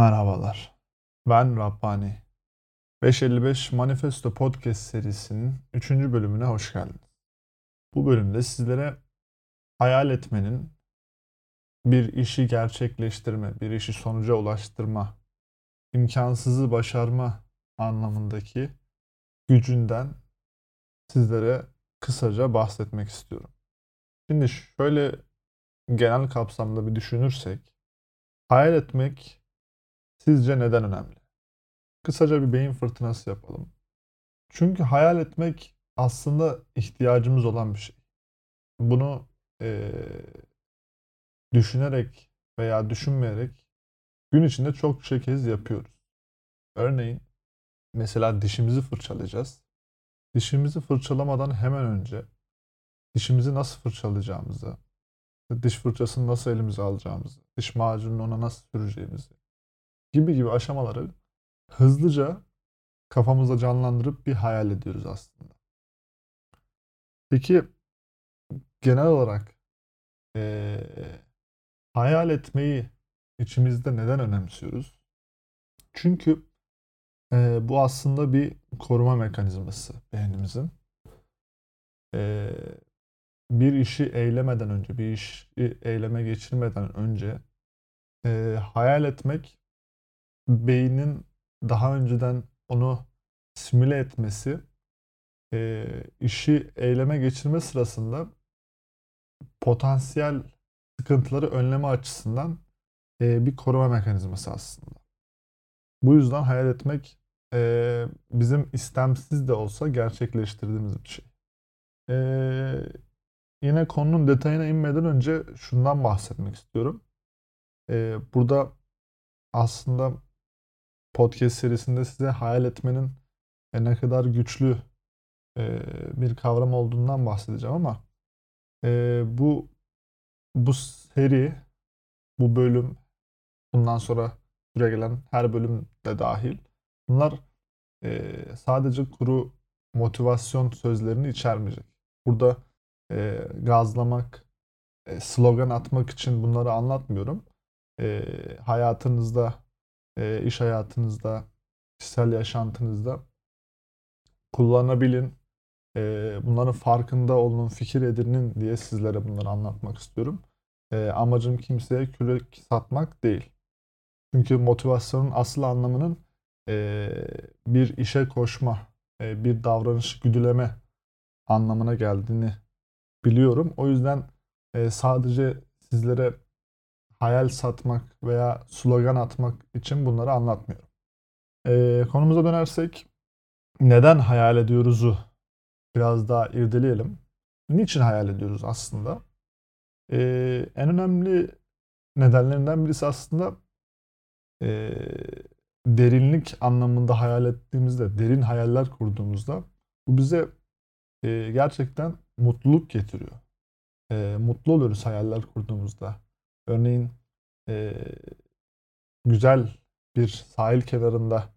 Merhabalar. Ben Rabbani. 555 Manifesto Podcast serisinin 3. bölümüne hoş geldiniz. Bu bölümde sizlere hayal etmenin bir işi gerçekleştirme, bir işi sonuca ulaştırma, imkansızı başarma anlamındaki gücünden sizlere kısaca bahsetmek istiyorum. Şimdi şöyle genel kapsamda bir düşünürsek, hayal etmek Sizce neden önemli? Kısaca bir beyin fırtınası yapalım. Çünkü hayal etmek aslında ihtiyacımız olan bir şey. Bunu e, düşünerek veya düşünmeyerek gün içinde çok şey kez yapıyoruz. Örneğin mesela dişimizi fırçalayacağız. Dişimizi fırçalamadan hemen önce dişimizi nasıl fırçalayacağımızı, diş fırçasını nasıl elimize alacağımızı, diş macununu ona nasıl süreceğimizi, gibi gibi aşamaları hızlıca kafamızda canlandırıp bir hayal ediyoruz aslında. Peki genel olarak ee, hayal etmeyi içimizde neden önemsiyoruz? Çünkü e, bu aslında bir koruma mekanizması beynimizin. E, bir işi eylemeden önce, bir işi eyleme geçirmeden önce e, hayal etmek beynin daha önceden onu simüle etmesi e, işi eyleme geçirme sırasında potansiyel sıkıntıları önleme açısından e, bir koruma mekanizması aslında. Bu yüzden hayal etmek e, bizim istemsiz de olsa gerçekleştirdiğimiz bir şey. E, yine konunun detayına inmeden önce şundan bahsetmek istiyorum. E, burada aslında podcast serisinde size hayal etmenin e, ne kadar güçlü e, bir kavram olduğundan bahsedeceğim ama e, bu bu seri, bu bölüm, bundan sonra süre gelen her bölüm de dahil. Bunlar sadece kuru motivasyon sözlerini içermeyecek. Burada gazlamak, slogan atmak için bunları anlatmıyorum. hayatınızda e, iş hayatınızda, kişisel yaşantınızda kullanabilin. E, bunların farkında olun, fikir edinin diye sizlere bunları anlatmak istiyorum. E, amacım kimseye kürek satmak değil. Çünkü motivasyonun asıl anlamının e, bir işe koşma, e, bir davranışı güdüleme anlamına geldiğini biliyorum. O yüzden e, sadece sizlere hayal satmak veya slogan atmak için bunları anlatmıyorum. Ee, konumuza dönersek neden hayal ediyoruzu biraz daha irdeleyelim. Niçin hayal ediyoruz aslında? Ee, en önemli nedenlerinden birisi aslında e, derinlik anlamında hayal ettiğimizde, derin hayaller kurduğumuzda bu bize e, gerçekten mutluluk getiriyor. E, mutlu oluyoruz hayaller kurduğumuzda. Örneğin e, güzel bir sahil kenarında,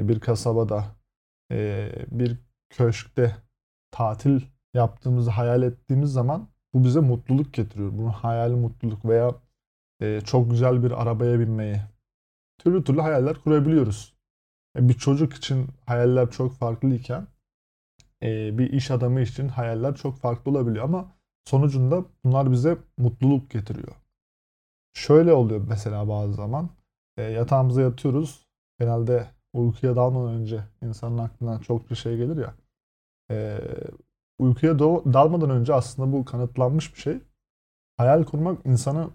bir kasabada, e, bir köşkte tatil yaptığımızı hayal ettiğimiz zaman bu bize mutluluk getiriyor. Bunu hayal mutluluk veya e, çok güzel bir arabaya binmeyi türlü türlü hayaller kurabiliyoruz. E, bir çocuk için hayaller çok farklıyken e, bir iş adamı için hayaller çok farklı olabiliyor ama sonucunda bunlar bize mutluluk getiriyor. Şöyle oluyor mesela bazı zaman. E, yatağımıza yatıyoruz. Genelde uykuya dalmadan önce insanın aklına çok bir şey gelir ya. E, uykuya dalmadan önce aslında bu kanıtlanmış bir şey. Hayal kurmak insana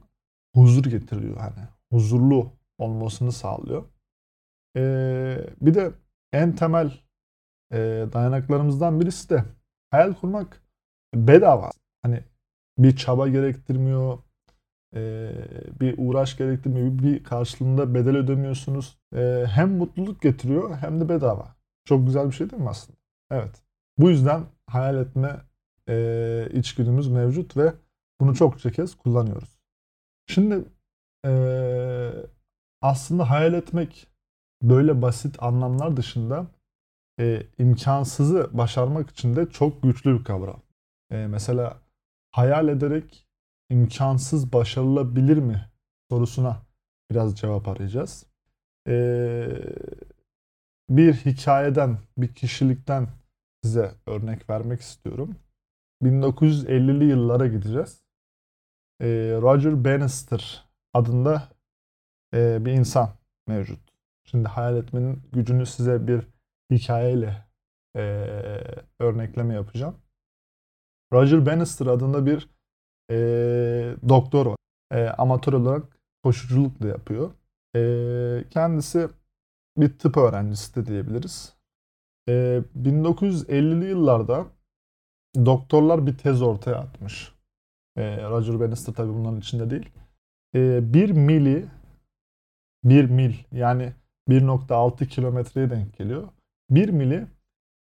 huzur getiriyor. Hani huzurlu olmasını sağlıyor. E, bir de en temel e, dayanaklarımızdan birisi de hayal kurmak bedava. Hani bir çaba gerektirmiyor, e, bir uğraş gerektirmiyor. Bir karşılığında bedel ödemiyorsunuz. E, hem mutluluk getiriyor hem de bedava. Çok güzel bir şey değil mi aslında? Evet. Bu yüzden hayal etme e, içgüdümüz mevcut ve bunu çokça kez kullanıyoruz. Şimdi e, aslında hayal etmek böyle basit anlamlar dışında e, imkansızı başarmak için de çok güçlü bir kavram. E, mesela hayal ederek imkansız başarılabilir mi sorusuna biraz cevap arayacağız. Ee, bir hikayeden, bir kişilikten size örnek vermek istiyorum. 1950'li yıllara gideceğiz. Ee, Roger Bannister adında e, bir insan mevcut. Şimdi hayal etmenin gücünü size bir hikayeyle e, örnekleme yapacağım. Roger Bannister adında bir e, doktor var. E, amatör olarak koşuculuk da yapıyor. E, kendisi bir tıp öğrencisi de diyebiliriz. E, 1950'li yıllarda doktorlar bir tez ortaya atmış. E, Roger Bannister tabii bunların içinde değil. E, bir mili bir mil yani 1.6 kilometreye denk geliyor. Bir mili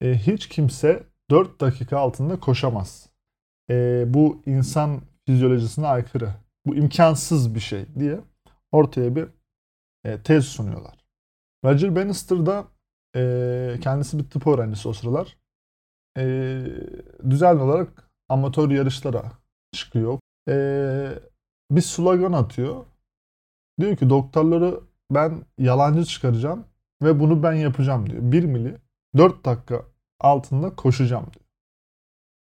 e, hiç kimse 4 dakika altında koşamaz. E, bu insan fizyolojisine aykırı. Bu imkansız bir şey diye ortaya bir e, tez sunuyorlar. Roger Bannister da e, kendisi bir tıp öğrencisi o sıralar. E, düzenli olarak amatör yarışlara çıkıyor. E, bir slogan atıyor. Diyor ki doktorları ben yalancı çıkaracağım ve bunu ben yapacağım diyor. 1 mili 4 dakika altında koşacağım diyor.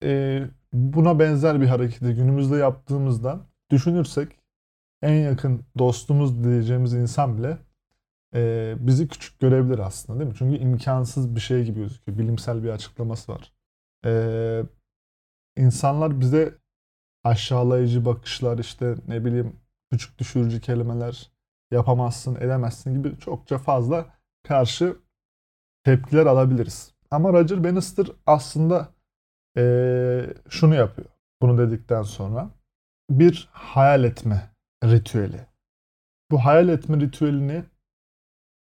E, buna benzer bir hareketi günümüzde yaptığımızda düşünürsek en yakın dostumuz diyeceğimiz insan bile e, bizi küçük görebilir aslında değil mi? Çünkü imkansız bir şey gibi gözüküyor. Bilimsel bir açıklaması var. E, insanlar bize aşağılayıcı bakışlar işte ne bileyim küçük düşürücü kelimeler yapamazsın edemezsin gibi çokça fazla karşı tepkiler alabiliriz. Ama Roger Bannister aslında e, şunu yapıyor. Bunu dedikten sonra bir hayal etme ritüeli. Bu hayal etme ritüelini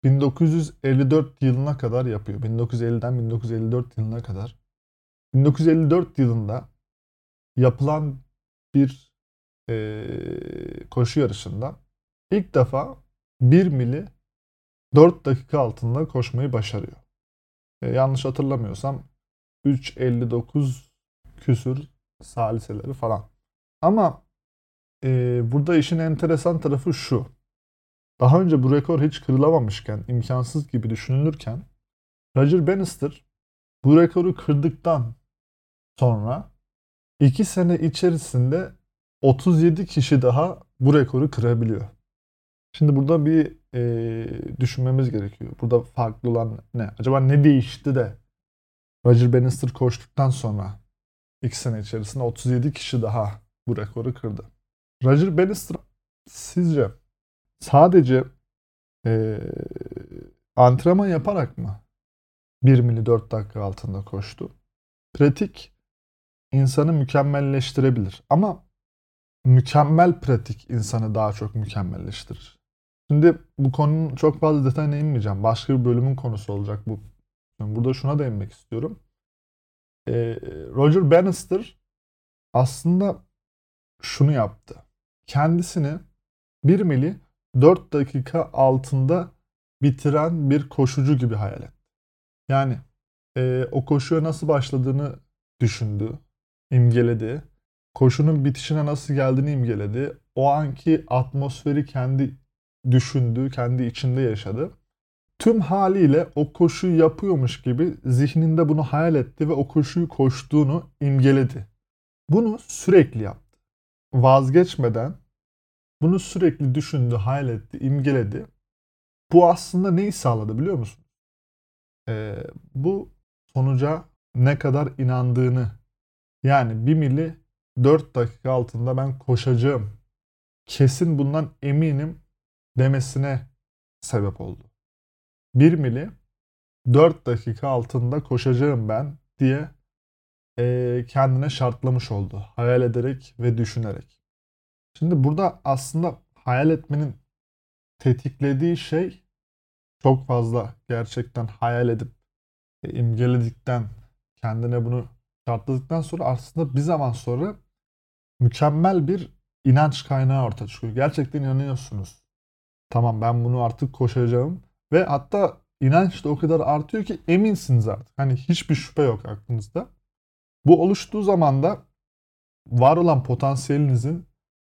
1954 yılına kadar yapıyor. 1950'den 1954 yılına kadar. 1954 yılında yapılan bir e, koşu yarışında ilk defa 1 mili 4 dakika altında koşmayı başarıyor. E, yanlış hatırlamıyorsam 3.59 küsür saliseleri falan. Ama e, burada işin enteresan tarafı şu. Daha önce bu rekor hiç kırılamamışken, imkansız gibi düşünülürken Roger Bannister bu rekoru kırdıktan sonra 2 sene içerisinde 37 kişi daha bu rekoru kırabiliyor. Şimdi burada bir e, düşünmemiz gerekiyor. Burada farklı olan ne? Acaba ne değişti de Roger Bannister koştuktan sonra 2 sene içerisinde 37 kişi daha bu rekoru kırdı. Roger Bannister sizce sadece e, antrenman yaparak mı 1 mili 4 dakika altında koştu? Pratik insanı mükemmelleştirebilir ama mükemmel pratik insanı daha çok mükemmelleştirir. Şimdi bu konunun çok fazla detayına inmeyeceğim. Başka bir bölümün konusu olacak bu. Burada şuna değinmek istiyorum. Ee, Roger Bannister aslında şunu yaptı. Kendisini 1 mili 4 dakika altında bitiren bir koşucu gibi hayal etti. Yani e, o koşuya nasıl başladığını düşündü, imgeledi. Koşunun bitişine nasıl geldiğini imgeledi. O anki atmosferi kendi düşündü, kendi içinde yaşadı. Tüm haliyle o koşuyu yapıyormuş gibi zihninde bunu hayal etti ve o koşuyu koştuğunu imgeledi. Bunu sürekli yaptı. Vazgeçmeden bunu sürekli düşündü, hayal etti, imgeledi. Bu aslında neyi sağladı biliyor musun? Ee, bu sonuca ne kadar inandığını yani bir mili 4 dakika altında ben koşacağım. Kesin bundan eminim demesine sebep oldu. 1 mili 4 dakika altında koşacağım ben diye e, kendine şartlamış oldu. Hayal ederek ve düşünerek. Şimdi burada aslında hayal etmenin tetiklediği şey çok fazla gerçekten hayal edip e, imgeledikten kendine bunu şartladıktan sonra aslında bir zaman sonra mükemmel bir inanç kaynağı ortaya çıkıyor. Gerçekten inanıyorsunuz. Tamam ben bunu artık koşacağım. Ve hatta inanç da o kadar artıyor ki eminsiniz artık. Hani hiçbir şüphe yok aklınızda. Bu oluştuğu zaman da var olan potansiyelinizin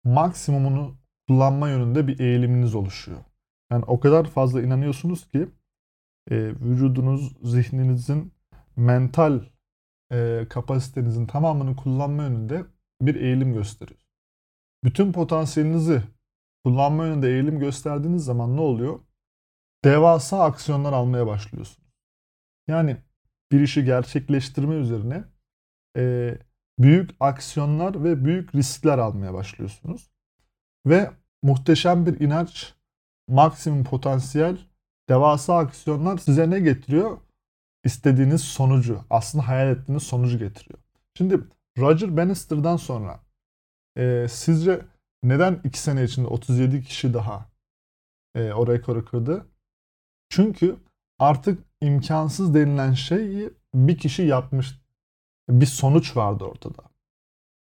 maksimumunu kullanma yönünde bir eğiliminiz oluşuyor. Yani o kadar fazla inanıyorsunuz ki e, vücudunuz, zihninizin mental e, kapasitenizin tamamını kullanma yönünde bir eğilim gösteriyor. Bütün potansiyelinizi kullanma yönünde eğilim gösterdiğiniz zaman ne oluyor? Devasa aksiyonlar almaya başlıyorsunuz. Yani bir işi gerçekleştirme üzerine e, büyük aksiyonlar ve büyük riskler almaya başlıyorsunuz. Ve muhteşem bir inanç, maksimum potansiyel, devasa aksiyonlar size ne getiriyor? İstediğiniz sonucu, aslında hayal ettiğiniz sonucu getiriyor. Şimdi Roger Bannister'dan sonra e, sizce neden 2 sene içinde 37 kişi daha e, o rekoru kırdı? Çünkü artık imkansız denilen şeyi bir kişi yapmış. Bir sonuç vardı ortada.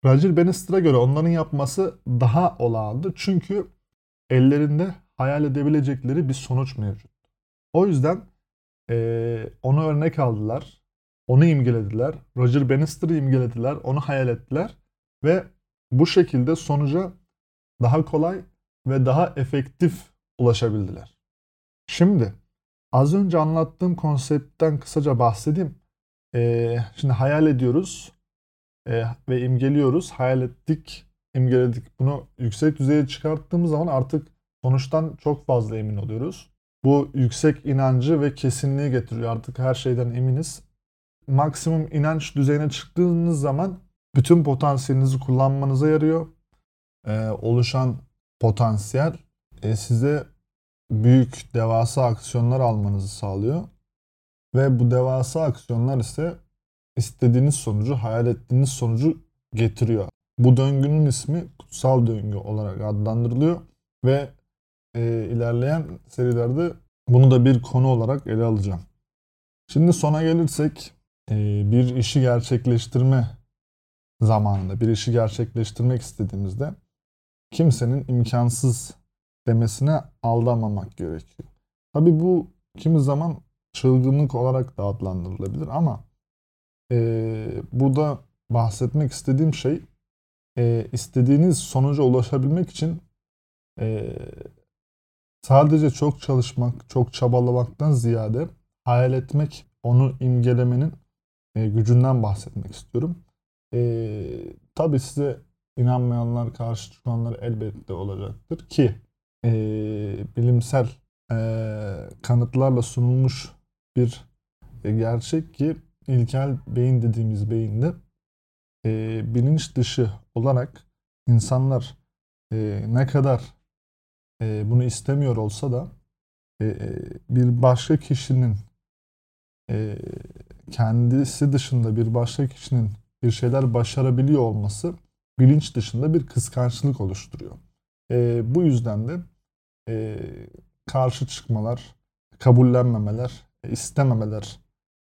Roger Bannister'a göre onların yapması daha olağandı. Çünkü ellerinde hayal edebilecekleri bir sonuç mevcut. O yüzden e, onu örnek aldılar. Onu imgelediler. Roger Bannister'ı imgelediler. Onu hayal ettiler. Ve bu şekilde sonuca daha kolay ve daha efektif ulaşabildiler. Şimdi az önce anlattığım konseptten kısaca bahsedeyim. Ee, şimdi hayal ediyoruz e, ve imgeliyoruz. Hayal ettik, imgeledik. Bunu yüksek düzeye çıkarttığımız zaman artık sonuçtan çok fazla emin oluyoruz. Bu yüksek inancı ve kesinliği getiriyor. Artık her şeyden eminiz. Maksimum inanç düzeyine çıktığınız zaman bütün potansiyelinizi kullanmanıza yarıyor. Ee, oluşan potansiyel e, size büyük, devasa aksiyonlar almanızı sağlıyor. Ve bu devasa aksiyonlar ise istediğiniz sonucu, hayal ettiğiniz sonucu getiriyor. Bu döngünün ismi kutsal döngü olarak adlandırılıyor ve e, ilerleyen serilerde bunu da bir konu olarak ele alacağım. Şimdi sona gelirsek e, bir işi gerçekleştirme zamanında, bir işi gerçekleştirmek istediğimizde kimsenin imkansız demesine aldamamak gerekiyor. Tabi bu kimi zaman çılgınlık olarak da adlandırılabilir ama e, burada bahsetmek istediğim şey e, istediğiniz sonuca ulaşabilmek için e, sadece çok çalışmak, çok çabalamaktan ziyade hayal etmek, onu imgelemenin e, gücünden bahsetmek istiyorum. E, tabii size inanmayanlar, karşı çıkanlar elbette olacaktır ki e, bilimsel e, kanıtlarla sunulmuş bir e, gerçek ki ilkel beyin dediğimiz beyinde e, bilinç dışı olarak insanlar e, ne kadar e, bunu istemiyor olsa da e, e, bir başka kişinin e, kendisi dışında bir başka kişinin bir şeyler başarabiliyor olması bilinç dışında bir kıskançlık oluşturuyor. E, bu yüzden de e, karşı çıkmalar, kabullenmemeler, istememeler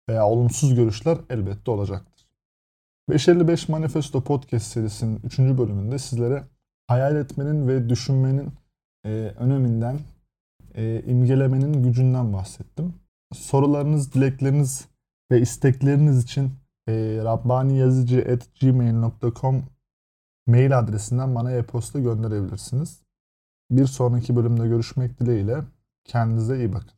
veya olumsuz görüşler elbette olacaktır. 555 Manifesto Podcast serisinin 3. bölümünde sizlere hayal etmenin ve düşünmenin e, öneminden, e, imgelemenin gücünden bahsettim. Sorularınız, dilekleriniz ve istekleriniz için e, rabbaniyazıcı.gmail.com mail adresinden bana e-posta gönderebilirsiniz. Bir sonraki bölümde görüşmek dileğiyle. Kendinize iyi bakın.